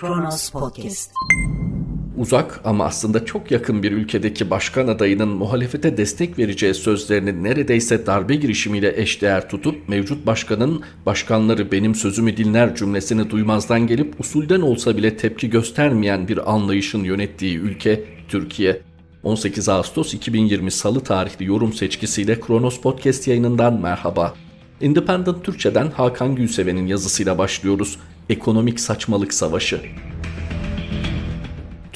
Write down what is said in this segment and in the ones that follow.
Kronos Podcast. Uzak ama aslında çok yakın bir ülkedeki başkan adayının muhalefete destek vereceği sözlerini neredeyse darbe girişimiyle eşdeğer tutup mevcut başkanın başkanları benim sözümü dinler cümlesini duymazdan gelip usulden olsa bile tepki göstermeyen bir anlayışın yönettiği ülke Türkiye. 18 Ağustos 2020 Salı tarihli yorum seçkisiyle Kronos Podcast yayınından merhaba. Independent Türkçe'den Hakan Gülseven'in yazısıyla başlıyoruz. Ekonomik Saçmalık Savaşı.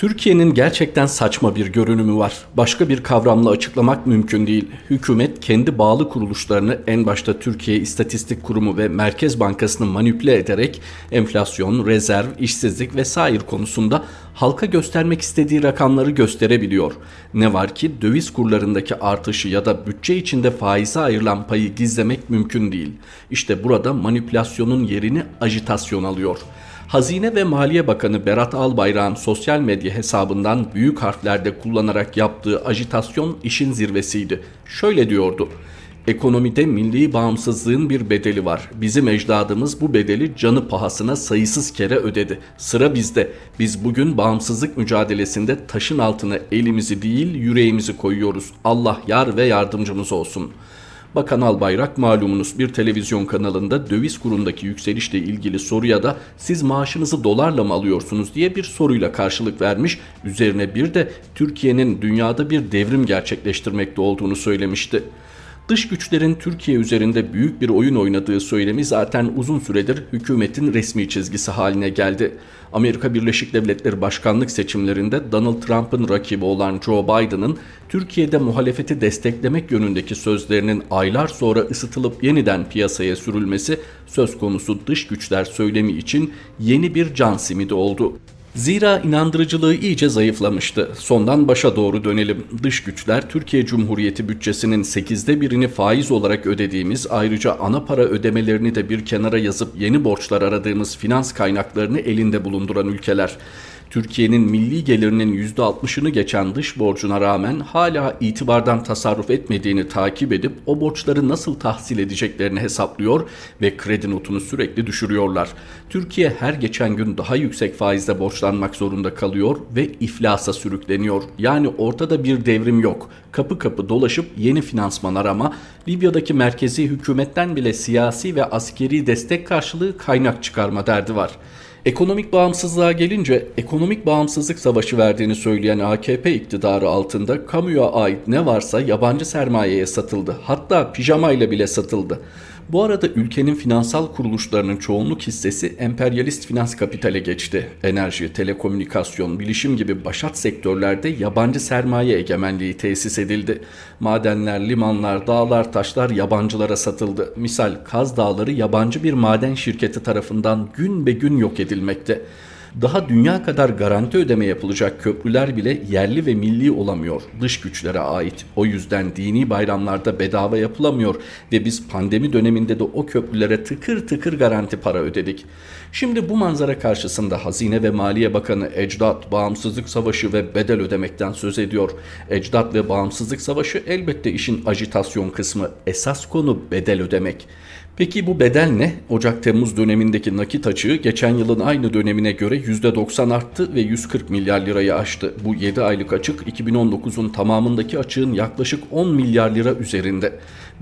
Türkiye'nin gerçekten saçma bir görünümü var. Başka bir kavramla açıklamak mümkün değil. Hükümet kendi bağlı kuruluşlarını en başta Türkiye İstatistik Kurumu ve Merkez Bankası'nı manipüle ederek enflasyon, rezerv, işsizlik vesaire konusunda halka göstermek istediği rakamları gösterebiliyor. Ne var ki döviz kurlarındaki artışı ya da bütçe içinde faize ayrılan payı gizlemek mümkün değil. İşte burada manipülasyonun yerini ajitasyon alıyor. Hazine ve Maliye Bakanı Berat Albayrak'ın sosyal medya hesabından büyük harflerde kullanarak yaptığı ajitasyon işin zirvesiydi. Şöyle diyordu. Ekonomide milli bağımsızlığın bir bedeli var. Bizim ecdadımız bu bedeli canı pahasına sayısız kere ödedi. Sıra bizde. Biz bugün bağımsızlık mücadelesinde taşın altına elimizi değil yüreğimizi koyuyoruz. Allah yar ve yardımcımız olsun.'' Bakan Albayrak malumunuz bir televizyon kanalında döviz kurundaki yükselişle ilgili soruya da siz maaşınızı dolarla mı alıyorsunuz diye bir soruyla karşılık vermiş. Üzerine bir de Türkiye'nin dünyada bir devrim gerçekleştirmekte olduğunu söylemişti. Dış güçlerin Türkiye üzerinde büyük bir oyun oynadığı söylemi zaten uzun süredir hükümetin resmi çizgisi haline geldi. Amerika Birleşik Devletleri başkanlık seçimlerinde Donald Trump'ın rakibi olan Joe Biden'ın Türkiye'de muhalefeti desteklemek yönündeki sözlerinin aylar sonra ısıtılıp yeniden piyasaya sürülmesi söz konusu dış güçler söylemi için yeni bir can simidi oldu. Zira inandırıcılığı iyice zayıflamıştı. Sondan başa doğru dönelim. Dış güçler Türkiye Cumhuriyeti bütçesinin 8'de birini faiz olarak ödediğimiz ayrıca ana para ödemelerini de bir kenara yazıp yeni borçlar aradığımız finans kaynaklarını elinde bulunduran ülkeler. Türkiye'nin milli gelirinin %60'ını geçen dış borcuna rağmen hala itibardan tasarruf etmediğini takip edip o borçları nasıl tahsil edeceklerini hesaplıyor ve kredi notunu sürekli düşürüyorlar. Türkiye her geçen gün daha yüksek faizle borçlanmak zorunda kalıyor ve iflasa sürükleniyor. Yani ortada bir devrim yok. Kapı kapı dolaşıp yeni finansman arama, Libya'daki merkezi hükümetten bile siyasi ve askeri destek karşılığı kaynak çıkarma derdi var. Ekonomik bağımsızlığa gelince ekonomik bağımsızlık savaşı verdiğini söyleyen AKP iktidarı altında kamuya ait ne varsa yabancı sermayeye satıldı. Hatta pijamayla bile satıldı. Bu arada ülkenin finansal kuruluşlarının çoğunluk hissesi emperyalist finans kapitale geçti. Enerji, telekomünikasyon, bilişim gibi başat sektörlerde yabancı sermaye egemenliği tesis edildi. Madenler, limanlar, dağlar, taşlar yabancılara satıldı. Misal Kaz Dağları yabancı bir maden şirketi tarafından gün be gün yok edilmekte. Daha dünya kadar garanti ödeme yapılacak köprüler bile yerli ve milli olamıyor. Dış güçlere ait. O yüzden dini bayramlarda bedava yapılamıyor ve biz pandemi döneminde de o köprülere tıkır tıkır garanti para ödedik. Şimdi bu manzara karşısında Hazine ve Maliye Bakanı Ecdat bağımsızlık savaşı ve bedel ödemekten söz ediyor. Ecdat ve bağımsızlık savaşı elbette işin ajitasyon kısmı. Esas konu bedel ödemek. Peki bu bedel ne? Ocak-Temmuz dönemindeki nakit açığı geçen yılın aynı dönemine göre %90 arttı ve 140 milyar lirayı aştı. Bu 7 aylık açık 2019'un tamamındaki açığın yaklaşık 10 milyar lira üzerinde.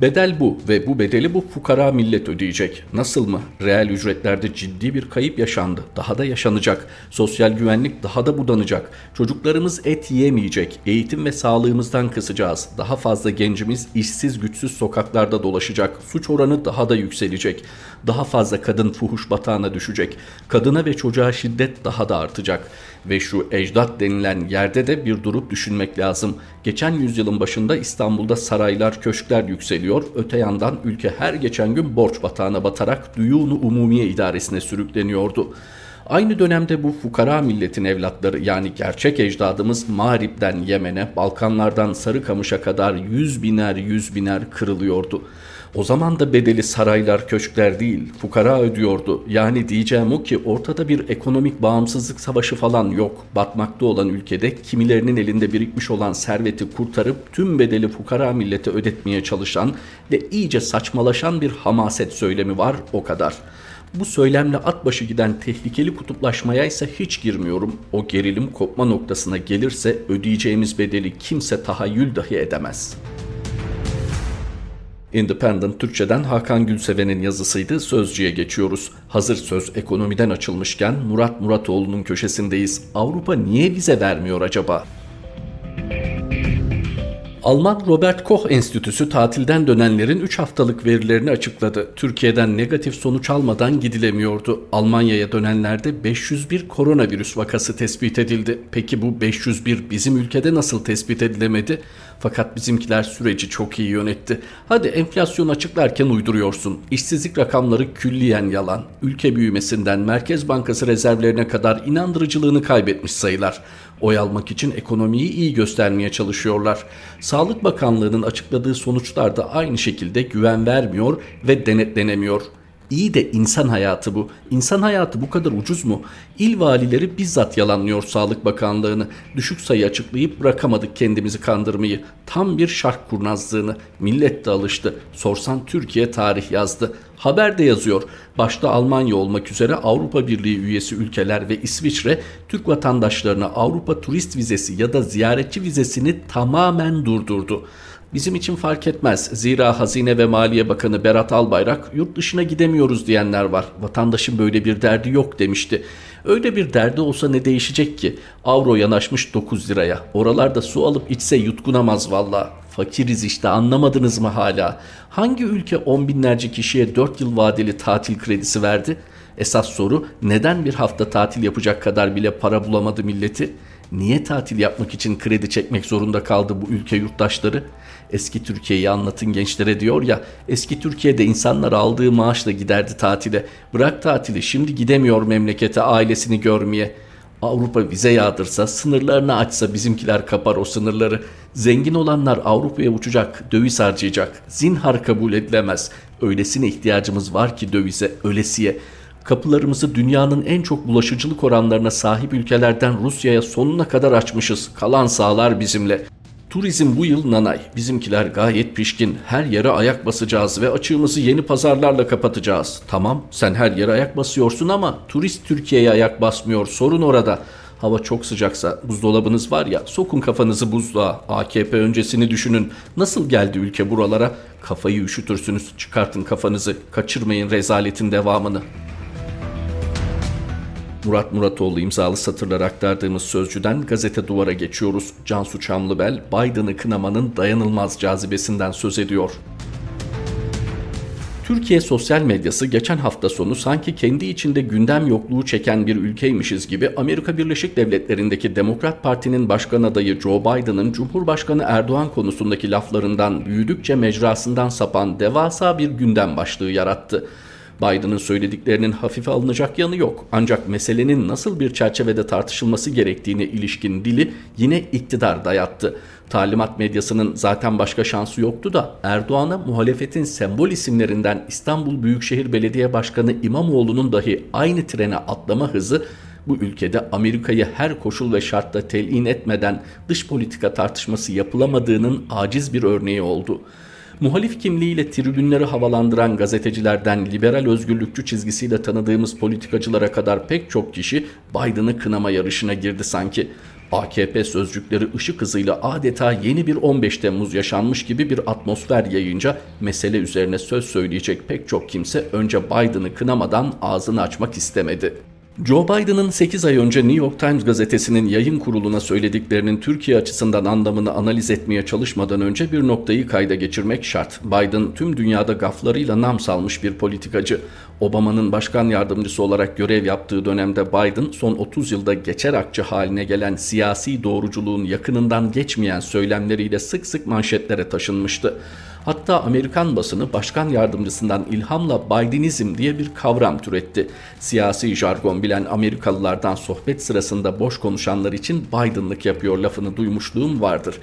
Bedel bu ve bu bedeli bu fukara millet ödeyecek. Nasıl mı? Reel ücretlerde ciddi bir kayıp yaşandı. Daha da yaşanacak. Sosyal güvenlik daha da budanacak. Çocuklarımız et yiyemeyecek. Eğitim ve sağlığımızdan kısacağız. Daha fazla gencimiz işsiz güçsüz sokaklarda dolaşacak. Suç oranı daha da yükselecek. Daha fazla kadın fuhuş batağına düşecek. Kadına ve çocuğa şiddet daha da artacak. Ve şu ecdat denilen yerde de bir durup düşünmek lazım. Geçen yüzyılın başında İstanbul'da saraylar, köşkler yükseliyor. Öte yandan ülke her geçen gün borç batağına batarak Duyunu Umumiye idaresine sürükleniyordu. Aynı dönemde bu fukara milletin evlatları yani gerçek ecdadımız Mağrip'ten Yemen'e, Balkanlardan Sarıkamış'a kadar yüz biner yüz biner kırılıyordu. O zaman da bedeli saraylar, köşkler değil, fukara ödüyordu. Yani diyeceğim o ki ortada bir ekonomik bağımsızlık savaşı falan yok. Batmakta olan ülkede kimilerinin elinde birikmiş olan serveti kurtarıp tüm bedeli fukara millete ödetmeye çalışan ve iyice saçmalaşan bir hamaset söylemi var o kadar.'' Bu söylemle at başı giden tehlikeli kutuplaşmaya ise hiç girmiyorum. O gerilim kopma noktasına gelirse ödeyeceğimiz bedeli kimse tahayyül dahi edemez.'' Independent Türkçeden Hakan Gülseven'in yazısıydı. Sözcüye geçiyoruz. Hazır söz ekonomiden açılmışken Murat Muratoğlu'nun köşesindeyiz. Avrupa niye vize vermiyor acaba? Alman Robert Koch Enstitüsü tatilden dönenlerin 3 haftalık verilerini açıkladı. Türkiye'den negatif sonuç almadan gidilemiyordu. Almanya'ya dönenlerde 501 koronavirüs vakası tespit edildi. Peki bu 501 bizim ülkede nasıl tespit edilemedi? Fakat bizimkiler süreci çok iyi yönetti. Hadi enflasyon açıklarken uyduruyorsun. İşsizlik rakamları külliyen yalan. Ülke büyümesinden Merkez Bankası rezervlerine kadar inandırıcılığını kaybetmiş sayılar. Oy almak için ekonomiyi iyi göstermeye çalışıyorlar. Sağlık Bakanlığı'nın açıkladığı sonuçlar da aynı şekilde güven vermiyor ve denetlenemiyor. İyi de insan hayatı bu. İnsan hayatı bu kadar ucuz mu? İl valileri bizzat yalanlıyor Sağlık Bakanlığı'nı. Düşük sayı açıklayıp bırakamadık kendimizi kandırmayı. Tam bir şark kurnazlığını. Millet de alıştı. Sorsan Türkiye tarih yazdı. Haber de yazıyor. Başta Almanya olmak üzere Avrupa Birliği üyesi ülkeler ve İsviçre Türk vatandaşlarına Avrupa turist vizesi ya da ziyaretçi vizesini tamamen durdurdu. Bizim için fark etmez. Zira Hazine ve Maliye Bakanı Berat Albayrak yurt dışına gidemiyoruz diyenler var. Vatandaşın böyle bir derdi yok demişti. Öyle bir derdi olsa ne değişecek ki? Avro yanaşmış 9 liraya. Oralarda su alıp içse yutkunamaz valla. Fakiriz işte anlamadınız mı hala? Hangi ülke on binlerce kişiye 4 yıl vadeli tatil kredisi verdi? Esas soru neden bir hafta tatil yapacak kadar bile para bulamadı milleti? Niye tatil yapmak için kredi çekmek zorunda kaldı bu ülke yurttaşları? Eski Türkiye'yi anlatın gençlere diyor ya. Eski Türkiye'de insanlar aldığı maaşla giderdi tatile. Bırak tatili şimdi gidemiyor memlekete ailesini görmeye. Avrupa vize yağdırsa, sınırlarını açsa bizimkiler kapar o sınırları. Zengin olanlar Avrupa'ya uçacak, döviz harcayacak. Zinhar kabul edilemez. Öylesine ihtiyacımız var ki dövize, ölesiye. Kapılarımızı dünyanın en çok bulaşıcılık oranlarına sahip ülkelerden Rusya'ya sonuna kadar açmışız. Kalan sağlar bizimle. Turizm bu yıl nanay. Bizimkiler gayet pişkin. Her yere ayak basacağız ve açığımızı yeni pazarlarla kapatacağız. Tamam sen her yere ayak basıyorsun ama turist Türkiye'ye ayak basmıyor. Sorun orada. Hava çok sıcaksa buzdolabınız var ya sokun kafanızı buzluğa. AKP öncesini düşünün. Nasıl geldi ülke buralara? Kafayı üşütürsünüz. Çıkartın kafanızı. Kaçırmayın rezaletin devamını. Murat Muratoğlu imzalı satırlar aktardığımız sözcüden gazete duvara geçiyoruz. Cansu Çamlıbel, Biden'ı kınamanın dayanılmaz cazibesinden söz ediyor. Türkiye sosyal medyası geçen hafta sonu sanki kendi içinde gündem yokluğu çeken bir ülkeymişiz gibi Amerika Birleşik Devletleri'ndeki Demokrat Parti'nin başkan adayı Joe Biden'ın Cumhurbaşkanı Erdoğan konusundaki laflarından büyüdükçe mecrasından sapan devasa bir gündem başlığı yarattı. Biden'ın söylediklerinin hafife alınacak yanı yok. Ancak meselenin nasıl bir çerçevede tartışılması gerektiğine ilişkin dili yine iktidar dayattı. Talimat medyasının zaten başka şansı yoktu da Erdoğan'a muhalefetin sembol isimlerinden İstanbul Büyükşehir Belediye Başkanı İmamoğlu'nun dahi aynı trene atlama hızı bu ülkede Amerika'yı her koşul ve şartta telin etmeden dış politika tartışması yapılamadığının aciz bir örneği oldu. Muhalif kimliğiyle tribünleri havalandıran gazetecilerden liberal özgürlükçü çizgisiyle tanıdığımız politikacılara kadar pek çok kişi Biden'ı kınama yarışına girdi sanki. AKP sözcükleri ışık hızıyla adeta yeni bir 15 Temmuz yaşanmış gibi bir atmosfer yayınca mesele üzerine söz söyleyecek pek çok kimse önce Biden'ı kınamadan ağzını açmak istemedi. Joe Biden'ın 8 ay önce New York Times gazetesinin yayın kuruluna söylediklerinin Türkiye açısından anlamını analiz etmeye çalışmadan önce bir noktayı kayda geçirmek şart. Biden tüm dünyada gaflarıyla nam salmış bir politikacı. Obama'nın başkan yardımcısı olarak görev yaptığı dönemde Biden son 30 yılda geçer akçe haline gelen siyasi doğruculuğun yakınından geçmeyen söylemleriyle sık sık manşetlere taşınmıştı. Hatta Amerikan basını başkan yardımcısından ilhamla Bidenizm diye bir kavram türetti. Siyasi jargon bilen Amerikalılardan sohbet sırasında boş konuşanlar için Biden'lık yapıyor lafını duymuşluğum vardır.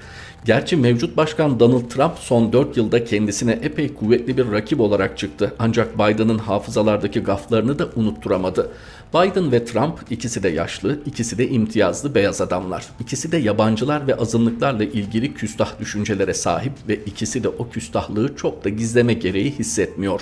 Gerçi mevcut başkan Donald Trump son 4 yılda kendisine epey kuvvetli bir rakip olarak çıktı. Ancak Biden'ın hafızalardaki gaflarını da unutturamadı. Biden ve Trump ikisi de yaşlı, ikisi de imtiyazlı beyaz adamlar. İkisi de yabancılar ve azınlıklarla ilgili küstah düşüncelere sahip ve ikisi de o küstahlığı çok da gizleme gereği hissetmiyor.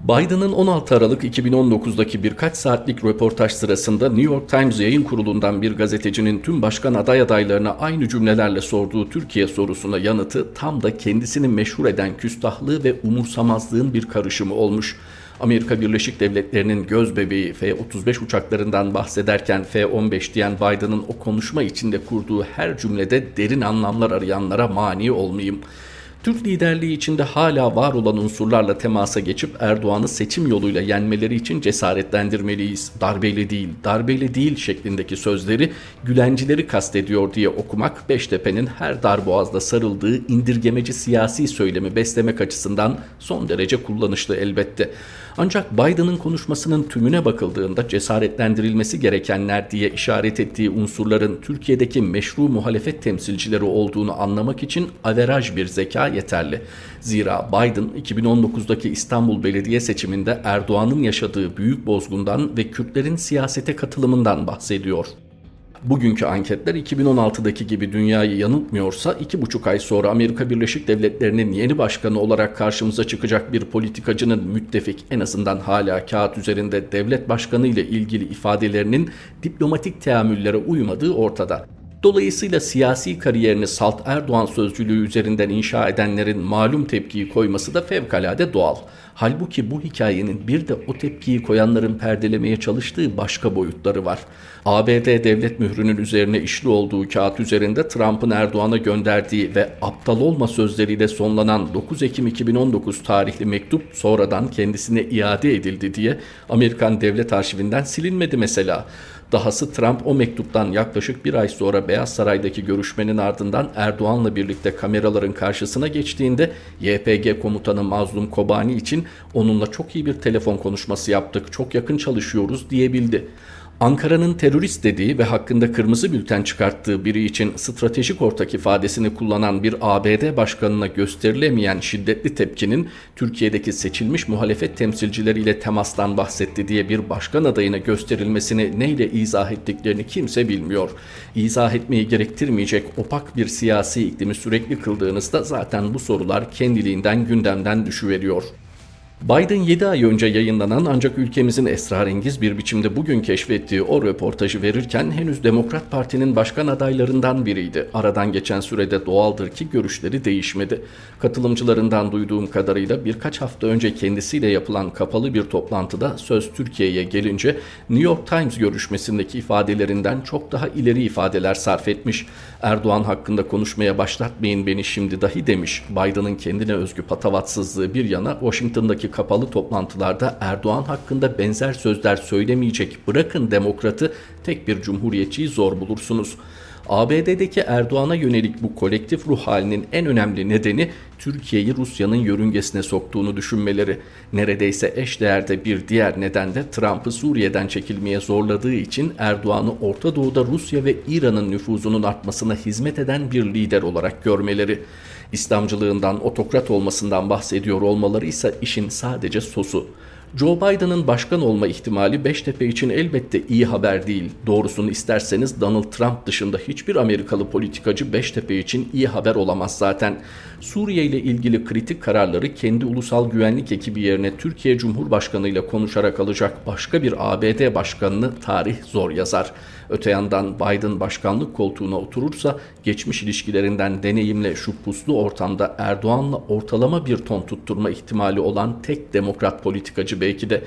Biden'ın 16 Aralık 2019'daki birkaç saatlik röportaj sırasında New York Times yayın kurulundan bir gazetecinin tüm başkan aday adaylarına aynı cümlelerle sorduğu Türkiye sorusuna yanıtı tam da kendisini meşhur eden küstahlığı ve umursamazlığın bir karışımı olmuş. Amerika Birleşik Devletleri'nin göz bebeği F-35 uçaklarından bahsederken F-15 diyen Biden'ın o konuşma içinde kurduğu her cümlede derin anlamlar arayanlara mani olmayayım. Türk liderliği içinde hala var olan unsurlarla temasa geçip Erdoğan'ı seçim yoluyla yenmeleri için cesaretlendirmeliyiz. Darbeyle değil, darbeyle değil şeklindeki sözleri Gülencileri kastediyor diye okumak Beştepe'nin her darboğazda sarıldığı indirgemeci siyasi söylemi beslemek açısından son derece kullanışlı elbette. Ancak Biden'ın konuşmasının tümüne bakıldığında cesaretlendirilmesi gerekenler diye işaret ettiği unsurların Türkiye'deki meşru muhalefet temsilcileri olduğunu anlamak için averaj bir zeka yeterli. Zira Biden 2019'daki İstanbul Belediye seçiminde Erdoğan'ın yaşadığı büyük bozgundan ve Kürtlerin siyasete katılımından bahsediyor. Bugünkü anketler 2016'daki gibi dünyayı yanıltmıyorsa 2,5 ay sonra Amerika Birleşik Devletleri'nin yeni başkanı olarak karşımıza çıkacak bir politikacının müttefik en azından hala kağıt üzerinde devlet başkanı ile ilgili ifadelerinin diplomatik teamüllere uymadığı ortada. Dolayısıyla siyasi kariyerini Salt Erdoğan sözcülüğü üzerinden inşa edenlerin malum tepkiyi koyması da fevkalade doğal. Halbuki bu hikayenin bir de o tepkiyi koyanların perdelemeye çalıştığı başka boyutları var. ABD devlet mührünün üzerine işli olduğu kağıt üzerinde Trump'ın Erdoğan'a gönderdiği ve aptal olma sözleriyle sonlanan 9 Ekim 2019 tarihli mektup sonradan kendisine iade edildi diye Amerikan Devlet Arşivinden silinmedi mesela. Dahası Trump o mektuptan yaklaşık bir ay sonra Beyaz Saray'daki görüşmenin ardından Erdoğan'la birlikte kameraların karşısına geçtiğinde YPG komutanı Mazlum Kobani için onunla çok iyi bir telefon konuşması yaptık, çok yakın çalışıyoruz diyebildi. Ankara'nın terörist dediği ve hakkında kırmızı bülten çıkarttığı biri için stratejik ortak ifadesini kullanan bir ABD başkanına gösterilemeyen şiddetli tepkinin Türkiye'deki seçilmiş muhalefet temsilcileriyle temastan bahsetti diye bir başkan adayına gösterilmesini neyle izah ettiklerini kimse bilmiyor. İzah etmeyi gerektirmeyecek opak bir siyasi iklimi sürekli kıldığınızda zaten bu sorular kendiliğinden gündemden düşüveriyor. Biden 7 ay önce yayınlanan ancak ülkemizin esrarengiz bir biçimde bugün keşfettiği o röportajı verirken henüz Demokrat Parti'nin başkan adaylarından biriydi. Aradan geçen sürede doğaldır ki görüşleri değişmedi. Katılımcılarından duyduğum kadarıyla birkaç hafta önce kendisiyle yapılan kapalı bir toplantıda söz Türkiye'ye gelince New York Times görüşmesindeki ifadelerinden çok daha ileri ifadeler sarf etmiş. Erdoğan hakkında konuşmaya başlatmayın beni şimdi dahi demiş. Biden'ın kendine özgü patavatsızlığı bir yana Washington'daki kapalı toplantılarda Erdoğan hakkında benzer sözler söylemeyecek bırakın demokratı tek bir cumhuriyetçiyi zor bulursunuz. ABD'deki Erdoğan'a yönelik bu kolektif ruh halinin en önemli nedeni Türkiye'yi Rusya'nın yörüngesine soktuğunu düşünmeleri. Neredeyse eş değerde bir diğer neden de Trump'ı Suriye'den çekilmeye zorladığı için Erdoğan'ı Orta Doğu'da Rusya ve İran'ın nüfuzunun artmasına hizmet eden bir lider olarak görmeleri. İslamcılığından, otokrat olmasından bahsediyor olmaları ise işin sadece sosu. Joe Biden'ın başkan olma ihtimali Beştepe için elbette iyi haber değil. Doğrusunu isterseniz Donald Trump dışında hiçbir Amerikalı politikacı Beştepe için iyi haber olamaz zaten. Suriye ile ilgili kritik kararları kendi ulusal güvenlik ekibi yerine Türkiye Cumhurbaşkanı ile konuşarak alacak başka bir ABD başkanını tarih zor yazar. Öte yandan Biden başkanlık koltuğuna oturursa geçmiş ilişkilerinden deneyimle şu puslu ortamda Erdoğan'la ortalama bir ton tutturma ihtimali olan tek demokrat politikacı belki de.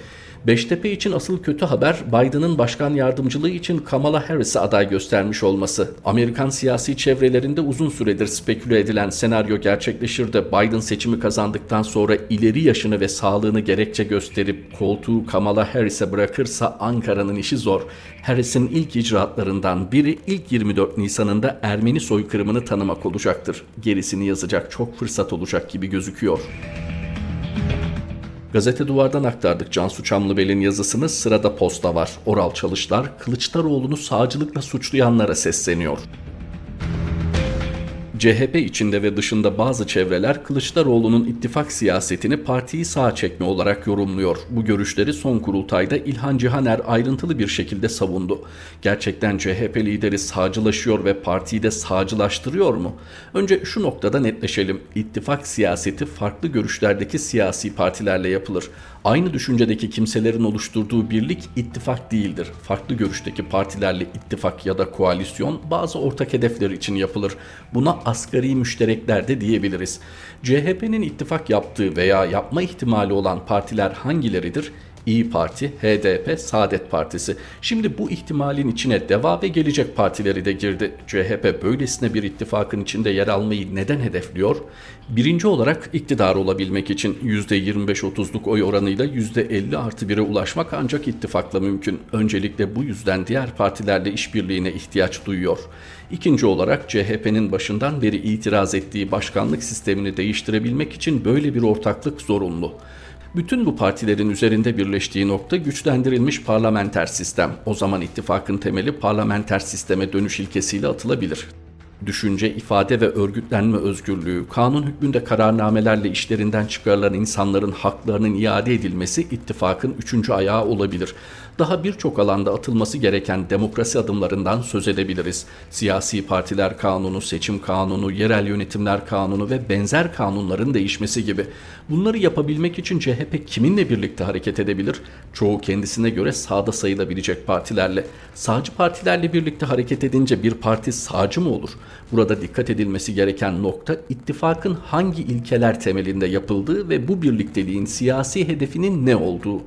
Beştepe için asıl kötü haber Biden'ın başkan yardımcılığı için Kamala Harris'e aday göstermiş olması. Amerikan siyasi çevrelerinde uzun süredir speküle edilen senaryo gerçekleşir de Biden seçimi kazandıktan sonra ileri yaşını ve sağlığını gerekçe gösterip koltuğu Kamala Harris'e bırakırsa Ankara'nın işi zor. Harris'in ilk icraatlarından biri ilk 24 Nisan'ında Ermeni soykırımını tanımak olacaktır. Gerisini yazacak çok fırsat olacak gibi gözüküyor. Gazete Duvar'dan aktardık Cansu Çamlıbel'in yazısını sırada posta var. Oral Çalışlar Kılıçdaroğlu'nu sağcılıkla suçlayanlara sesleniyor. CHP içinde ve dışında bazı çevreler Kılıçdaroğlu'nun ittifak siyasetini partiyi sağa çekme olarak yorumluyor. Bu görüşleri son kurultayda İlhan Cihaner ayrıntılı bir şekilde savundu. Gerçekten CHP lideri sağcılaşıyor ve partiyi de sağcılaştırıyor mu? Önce şu noktada netleşelim. İttifak siyaseti farklı görüşlerdeki siyasi partilerle yapılır. Aynı düşüncedeki kimselerin oluşturduğu birlik ittifak değildir. Farklı görüşteki partilerle ittifak ya da koalisyon bazı ortak hedefler için yapılır. Buna asgari müşterekler de diyebiliriz. CHP'nin ittifak yaptığı veya yapma ihtimali olan partiler hangileridir? İyi Parti, HDP, Saadet Partisi. Şimdi bu ihtimalin içine Deva ve Gelecek Partileri de girdi. CHP böylesine bir ittifakın içinde yer almayı neden hedefliyor? Birinci olarak iktidar olabilmek için %25-30'luk oy oranıyla %50 artı 1'e ulaşmak ancak ittifakla mümkün. Öncelikle bu yüzden diğer partilerle işbirliğine ihtiyaç duyuyor. İkinci olarak CHP'nin başından beri itiraz ettiği başkanlık sistemini değiştirebilmek için böyle bir ortaklık zorunlu. Bütün bu partilerin üzerinde birleştiği nokta güçlendirilmiş parlamenter sistem. O zaman ittifakın temeli parlamenter sisteme dönüş ilkesiyle atılabilir düşünce, ifade ve örgütlenme özgürlüğü, kanun hükmünde kararnamelerle işlerinden çıkarılan insanların haklarının iade edilmesi ittifakın üçüncü ayağı olabilir. Daha birçok alanda atılması gereken demokrasi adımlarından söz edebiliriz. Siyasi partiler kanunu, seçim kanunu, yerel yönetimler kanunu ve benzer kanunların değişmesi gibi. Bunları yapabilmek için CHP kiminle birlikte hareket edebilir? Çoğu kendisine göre sağda sayılabilecek partilerle. Sağcı partilerle birlikte hareket edince bir parti sağcı mı olur? Burada dikkat edilmesi gereken nokta ittifakın hangi ilkeler temelinde yapıldığı ve bu birlikteliğin siyasi hedefinin ne olduğu.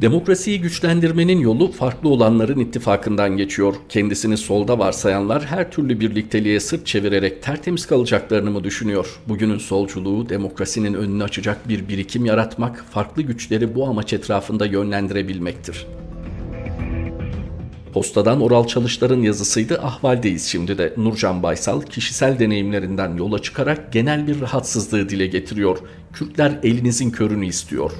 Demokrasiyi güçlendirmenin yolu farklı olanların ittifakından geçiyor. Kendisini solda varsayanlar her türlü birlikteliğe sırt çevirerek tertemiz kalacaklarını mı düşünüyor? Bugünün solculuğu demokrasinin önünü açacak bir birikim yaratmak, farklı güçleri bu amaç etrafında yönlendirebilmektir. Postadan Oral Çalışlar'ın yazısıydı. Ahvaldeyiz şimdi de. Nurcan Baysal kişisel deneyimlerinden yola çıkarak genel bir rahatsızlığı dile getiriyor. Kürtler elinizin körünü istiyor.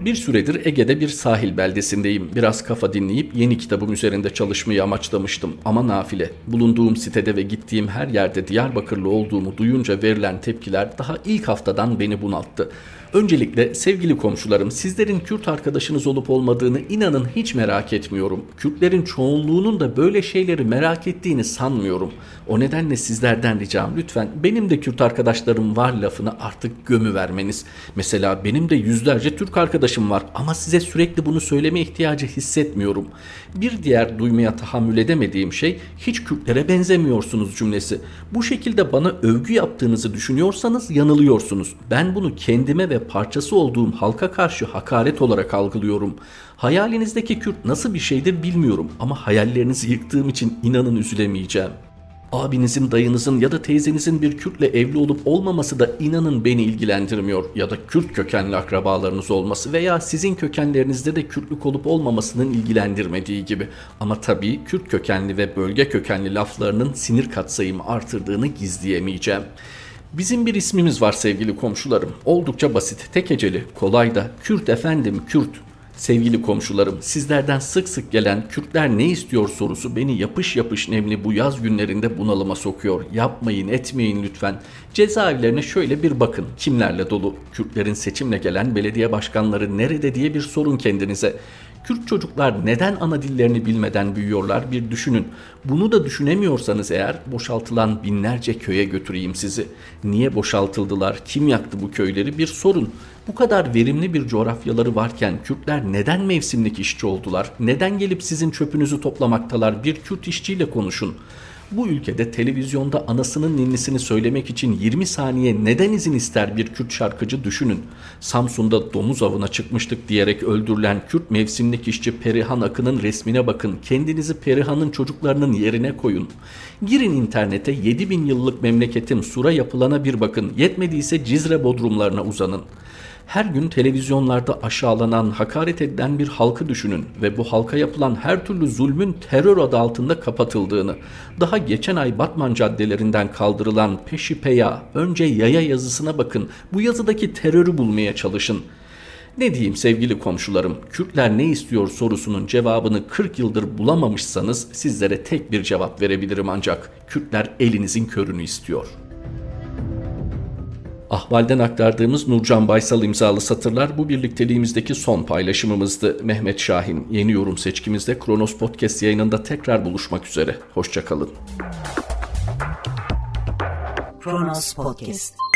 Bir süredir Ege'de bir sahil beldesindeyim. Biraz kafa dinleyip yeni kitabım üzerinde çalışmayı amaçlamıştım ama nafile. Bulunduğum sitede ve gittiğim her yerde Diyarbakırlı olduğumu duyunca verilen tepkiler daha ilk haftadan beni bunalttı. Öncelikle sevgili komşularım sizlerin Kürt arkadaşınız olup olmadığını inanın hiç merak etmiyorum. Kürtlerin çoğunluğunun da böyle şeyleri merak ettiğini sanmıyorum. O nedenle sizlerden ricam lütfen benim de Kürt arkadaşlarım var lafını artık gömü vermeniz. Mesela benim de yüzlerce Türk arkadaşım var ama size sürekli bunu söyleme ihtiyacı hissetmiyorum. Bir diğer duymaya tahammül edemediğim şey hiç Kürtlere benzemiyorsunuz cümlesi. Bu şekilde bana övgü yaptığınızı düşünüyorsanız yanılıyorsunuz. Ben bunu kendime ve parçası olduğum halka karşı hakaret olarak algılıyorum. Hayalinizdeki Kürt nasıl bir şeydir bilmiyorum ama hayallerinizi yıktığım için inanın üzülemeyeceğim. Abinizin, dayınızın ya da teyzenizin bir Kürtle evli olup olmaması da inanın beni ilgilendirmiyor ya da Kürt kökenli akrabalarınız olması veya sizin kökenlerinizde de Kürtlük olup olmamasının ilgilendirmediği gibi. Ama tabii Kürt kökenli ve bölge kökenli laflarının sinir katsayımı artırdığını gizleyemeyeceğim. Bizim bir ismimiz var sevgili komşularım. Oldukça basit, tek eceli, kolay da. Kürt efendim, Kürt. Sevgili komşularım, sizlerden sık sık gelen Kürtler ne istiyor sorusu beni yapış yapış nemli bu yaz günlerinde bunalıma sokuyor. Yapmayın, etmeyin lütfen. Cezaevlerine şöyle bir bakın. Kimlerle dolu? Kürtlerin seçimle gelen belediye başkanları nerede diye bir sorun kendinize. Kürt çocuklar neden ana dillerini bilmeden büyüyorlar bir düşünün. Bunu da düşünemiyorsanız eğer boşaltılan binlerce köye götüreyim sizi. Niye boşaltıldılar, kim yaktı bu köyleri bir sorun. Bu kadar verimli bir coğrafyaları varken Kürtler neden mevsimlik işçi oldular? Neden gelip sizin çöpünüzü toplamaktalar? Bir Kürt işçiyle konuşun. Bu ülkede televizyonda anasının ninnisini söylemek için 20 saniye neden izin ister bir Kürt şarkıcı düşünün. Samsun'da domuz avına çıkmıştık diyerek öldürülen Kürt mevsimlik işçi Perihan Akın'ın resmine bakın. Kendinizi Perihan'ın çocuklarının yerine koyun. Girin internete 7000 yıllık memleketim Sura yapılana bir bakın. Yetmediyse Cizre bodrumlarına uzanın her gün televizyonlarda aşağılanan, hakaret edilen bir halkı düşünün ve bu halka yapılan her türlü zulmün terör adı altında kapatıldığını, daha geçen ay Batman caddelerinden kaldırılan Peşipeya, önce yaya yazısına bakın, bu yazıdaki terörü bulmaya çalışın. Ne diyeyim sevgili komşularım, Kürtler ne istiyor sorusunun cevabını 40 yıldır bulamamışsanız sizlere tek bir cevap verebilirim ancak. Kürtler elinizin körünü istiyor. Ahval'den aktardığımız Nurcan Baysal imzalı satırlar bu birlikteliğimizdeki son paylaşımımızdı. Mehmet Şahin yeni yorum seçkimizde Kronos Podcast yayınında tekrar buluşmak üzere. Hoşçakalın. Kronos Podcast